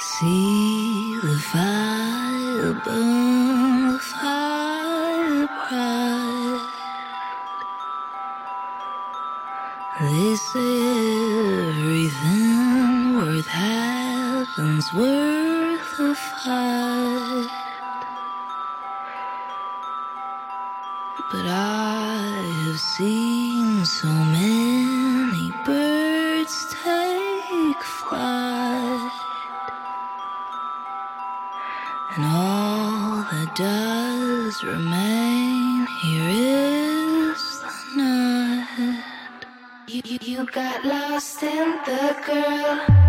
See the fire burn, the fire bright. This everything worth having's worth a fight. But I have seen so many. remain. Here is the night. You, you, you got lost in the girl.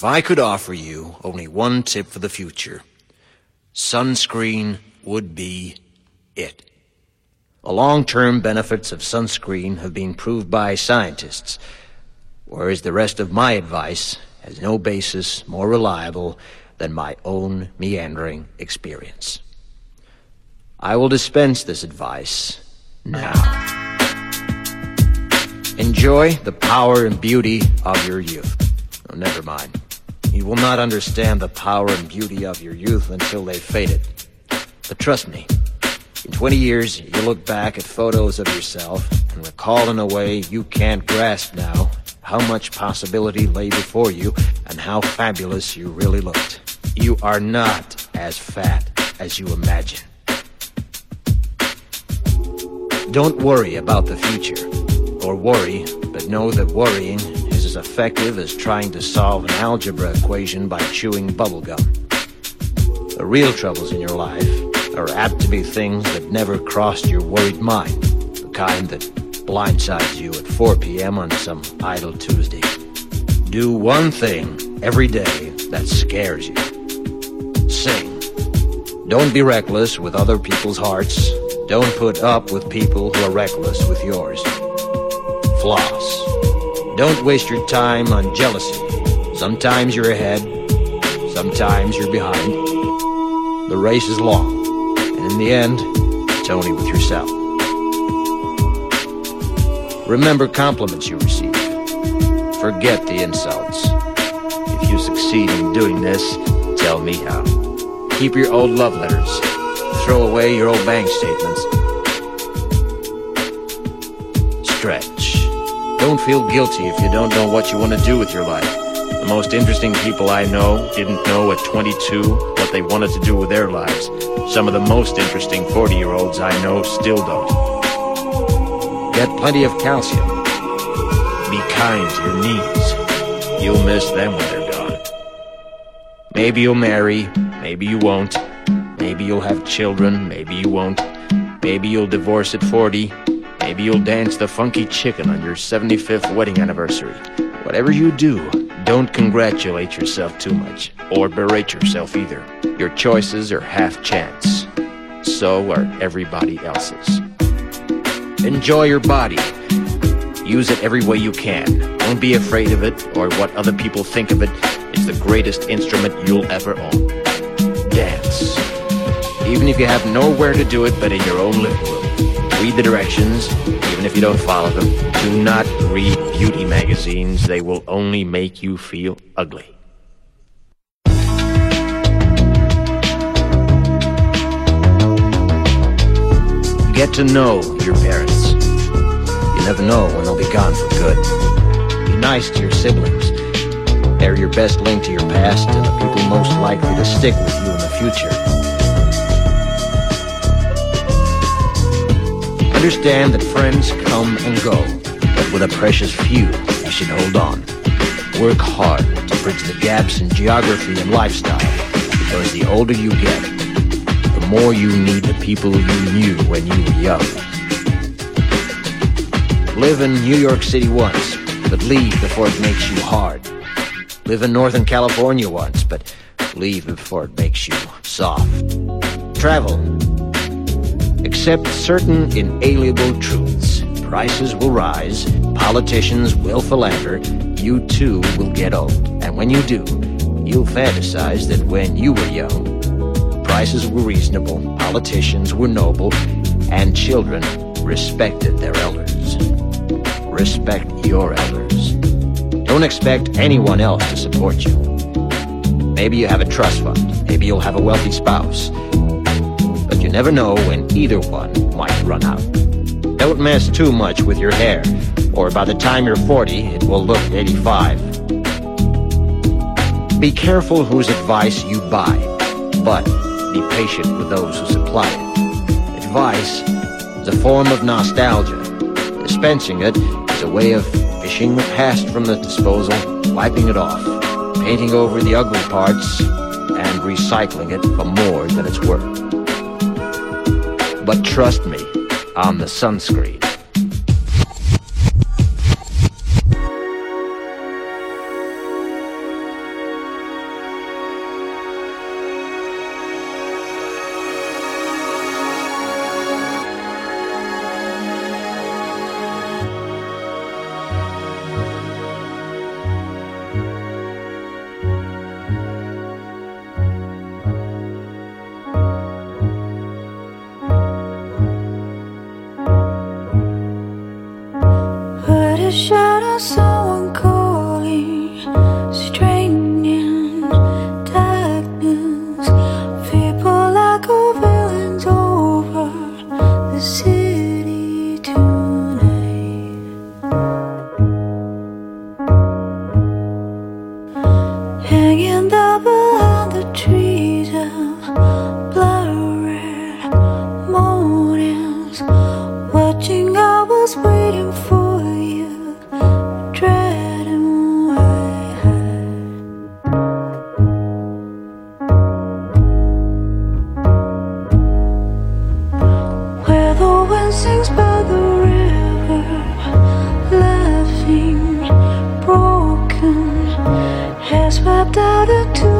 If I could offer you only one tip for the future, sunscreen would be it. The long-term benefits of sunscreen have been proved by scientists, whereas the rest of my advice has no basis more reliable than my own meandering experience. I will dispense this advice now. Enjoy the power and beauty of your youth. Oh, never mind. You will not understand the power and beauty of your youth until they've faded. But trust me, in 20 years, you'll look back at photos of yourself and recall in a way you can't grasp now how much possibility lay before you and how fabulous you really looked. You are not as fat as you imagine. Don't worry about the future. Or worry, but know that worrying as effective as trying to solve an algebra equation by chewing bubblegum. The real troubles in your life are apt to be things that never crossed your worried mind, the kind that blindsides you at 4 p.m. on some idle Tuesday. Do one thing every day that scares you. Sing. Don't be reckless with other people's hearts. Don't put up with people who are reckless with yours. Floss. Don't waste your time on jealousy. Sometimes you're ahead, sometimes you're behind. The race is long, and in the end, it's only with yourself. Remember compliments you receive. Forget the insults. If you succeed in doing this, tell me how. Keep your old love letters. Throw away your old bank statements. Don't feel guilty if you don't know what you want to do with your life. The most interesting people I know didn't know at 22 what they wanted to do with their lives. Some of the most interesting 40 year olds I know still don't. Get plenty of calcium. Be kind to your knees. You'll miss them when they're gone. Maybe you'll marry, maybe you won't. Maybe you'll have children, maybe you won't. Maybe you'll divorce at 40. Maybe you'll dance the funky chicken on your 75th wedding anniversary. Whatever you do, don't congratulate yourself too much, or berate yourself either. Your choices are half chance. So are everybody else's. Enjoy your body. Use it every way you can. Don't be afraid of it or what other people think of it. It's the greatest instrument you'll ever own. Dance. Even if you have nowhere to do it but in your own living room. Read the directions, even if you don't follow them. Do not read beauty magazines. They will only make you feel ugly. Get to know your parents. You never know when they'll be gone for good. Be nice to your siblings. They're your best link to your past and the people most likely to stick with you in the future. Understand that friends come and go, but with a precious few, you should hold on. Work hard to bridge the gaps in geography and lifestyle, because the older you get, the more you need the people you knew when you were young. Live in New York City once, but leave before it makes you hard. Live in Northern California once, but leave before it makes you soft. Travel. Accept certain inalienable truths. Prices will rise, politicians will philander, you too will get old. And when you do, you'll fantasize that when you were young, prices were reasonable, politicians were noble, and children respected their elders. Respect your elders. Don't expect anyone else to support you. Maybe you have a trust fund. Maybe you'll have a wealthy spouse. You never know when either one might run out. Don't mess too much with your hair, or by the time you're 40, it will look 85. Be careful whose advice you buy, but be patient with those who supply it. Advice is a form of nostalgia. Dispensing it is a way of fishing the past from the disposal, wiping it off, painting over the ugly parts, and recycling it for more than it's worth. But trust me, I'm the sunscreen. Has swept out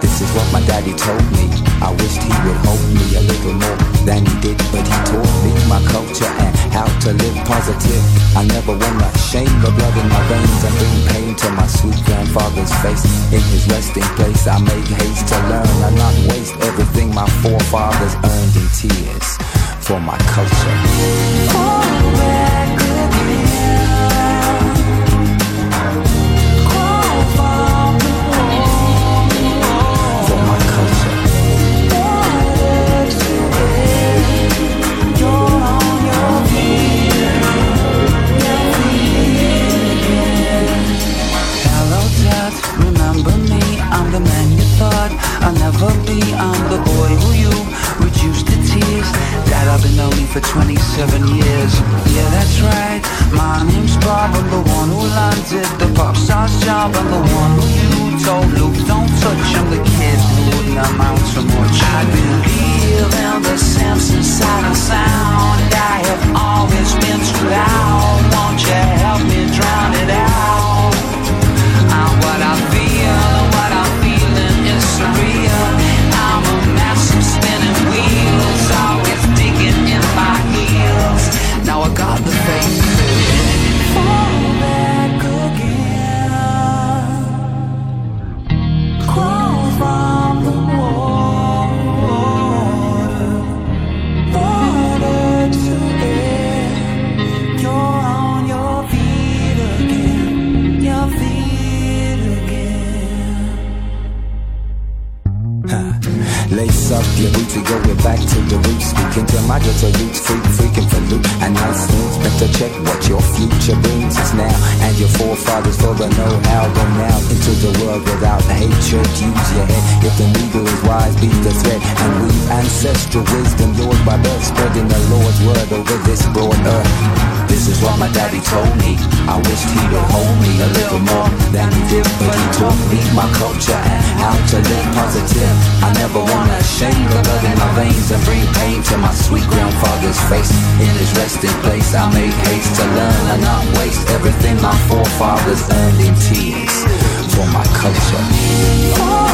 This is what my daddy told me. I wished he would hold me a little more than he did, but he taught me my culture and how to live positive. I never wanna shame the blood in my veins and bring pain to my sweet grandfather's face. In his resting place, I make haste to learn and not waste everything my forefathers earned in tears for my culture. I'm the boy who you reduced to tears. Dad, I've been lonely for 27 years. Yeah, that's right. My name's Rob I'm the one who landed the pop star's job. I'm the one who you told Luke don't touch. I'm the kid who wouldn't amount to much. I believe in everything my forefathers earned in tears for my culture.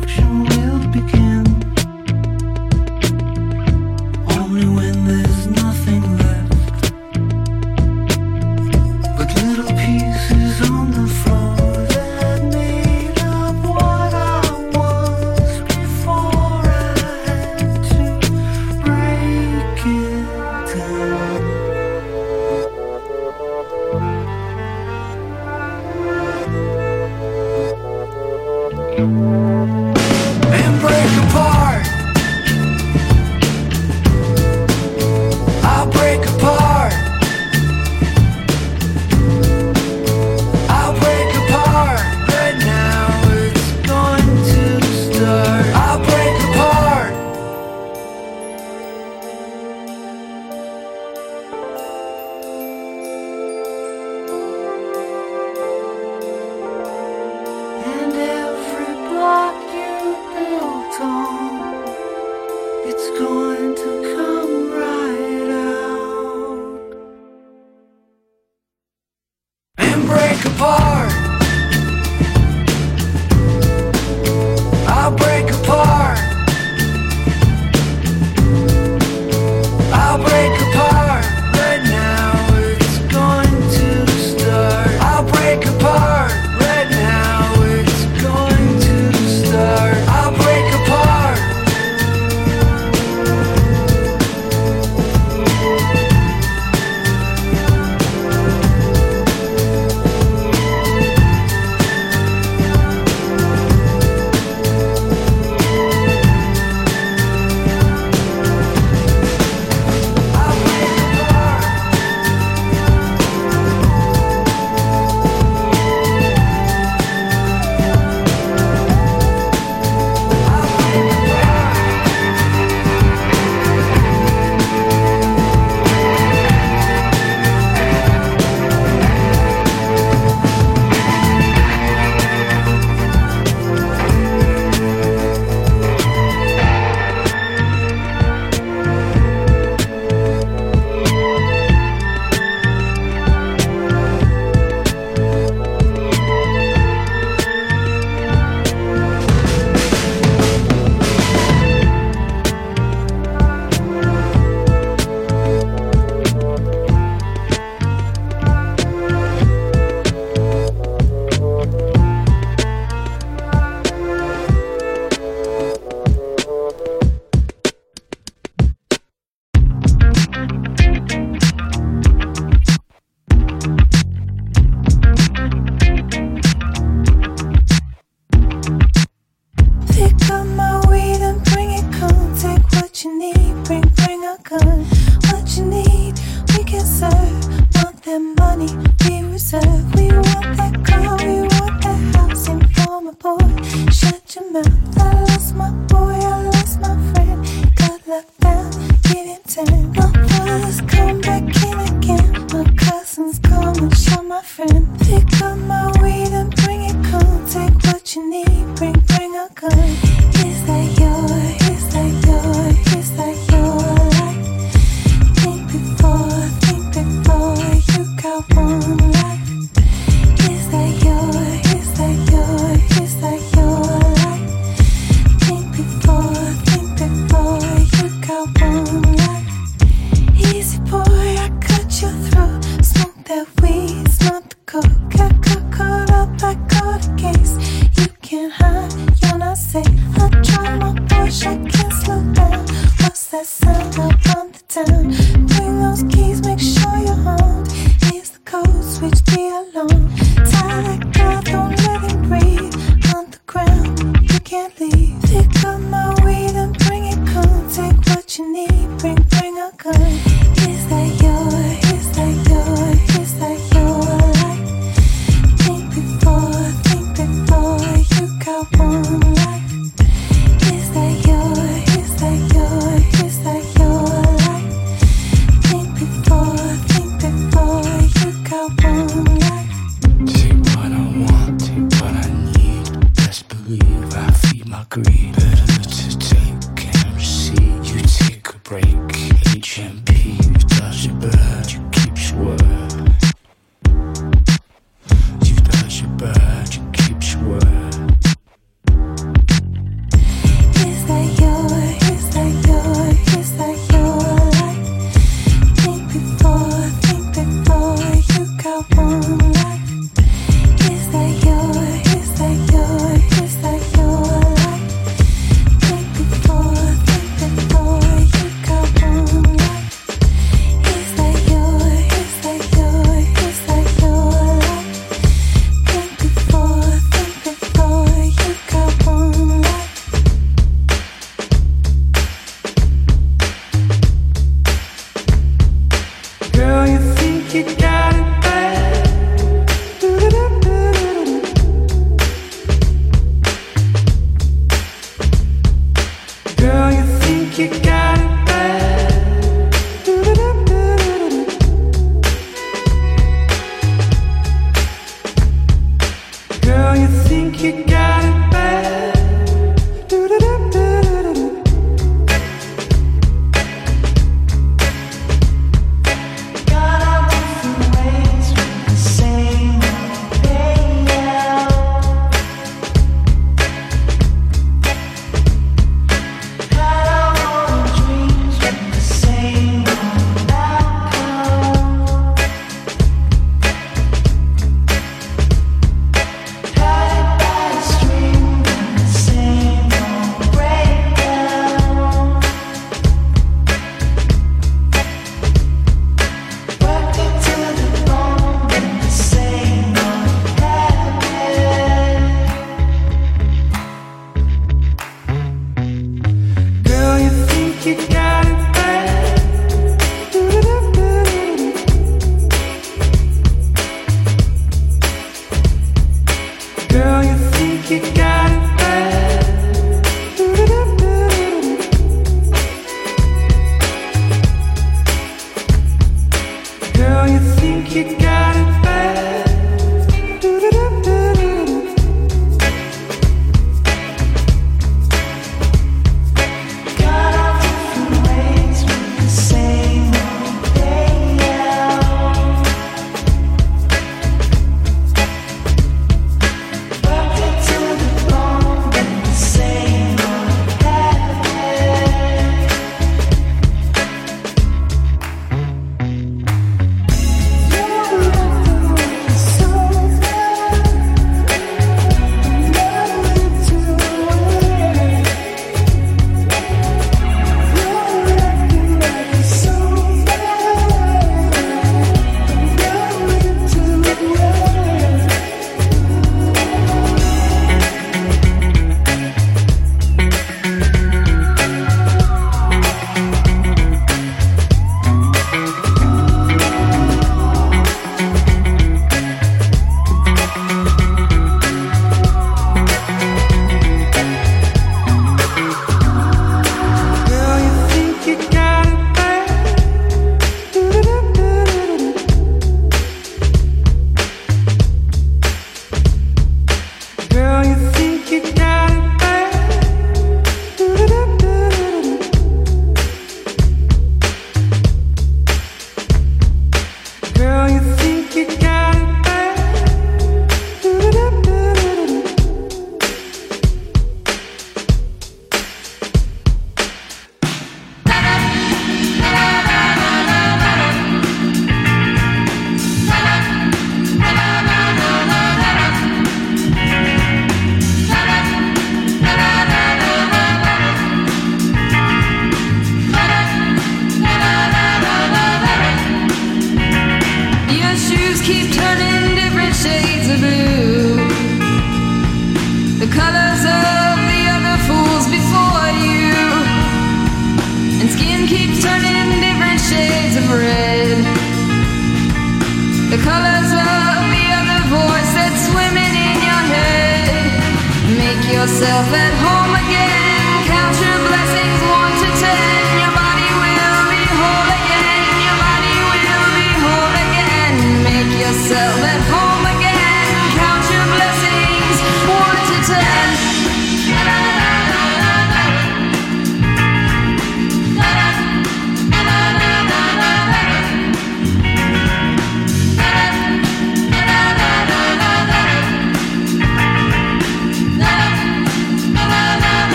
Destruction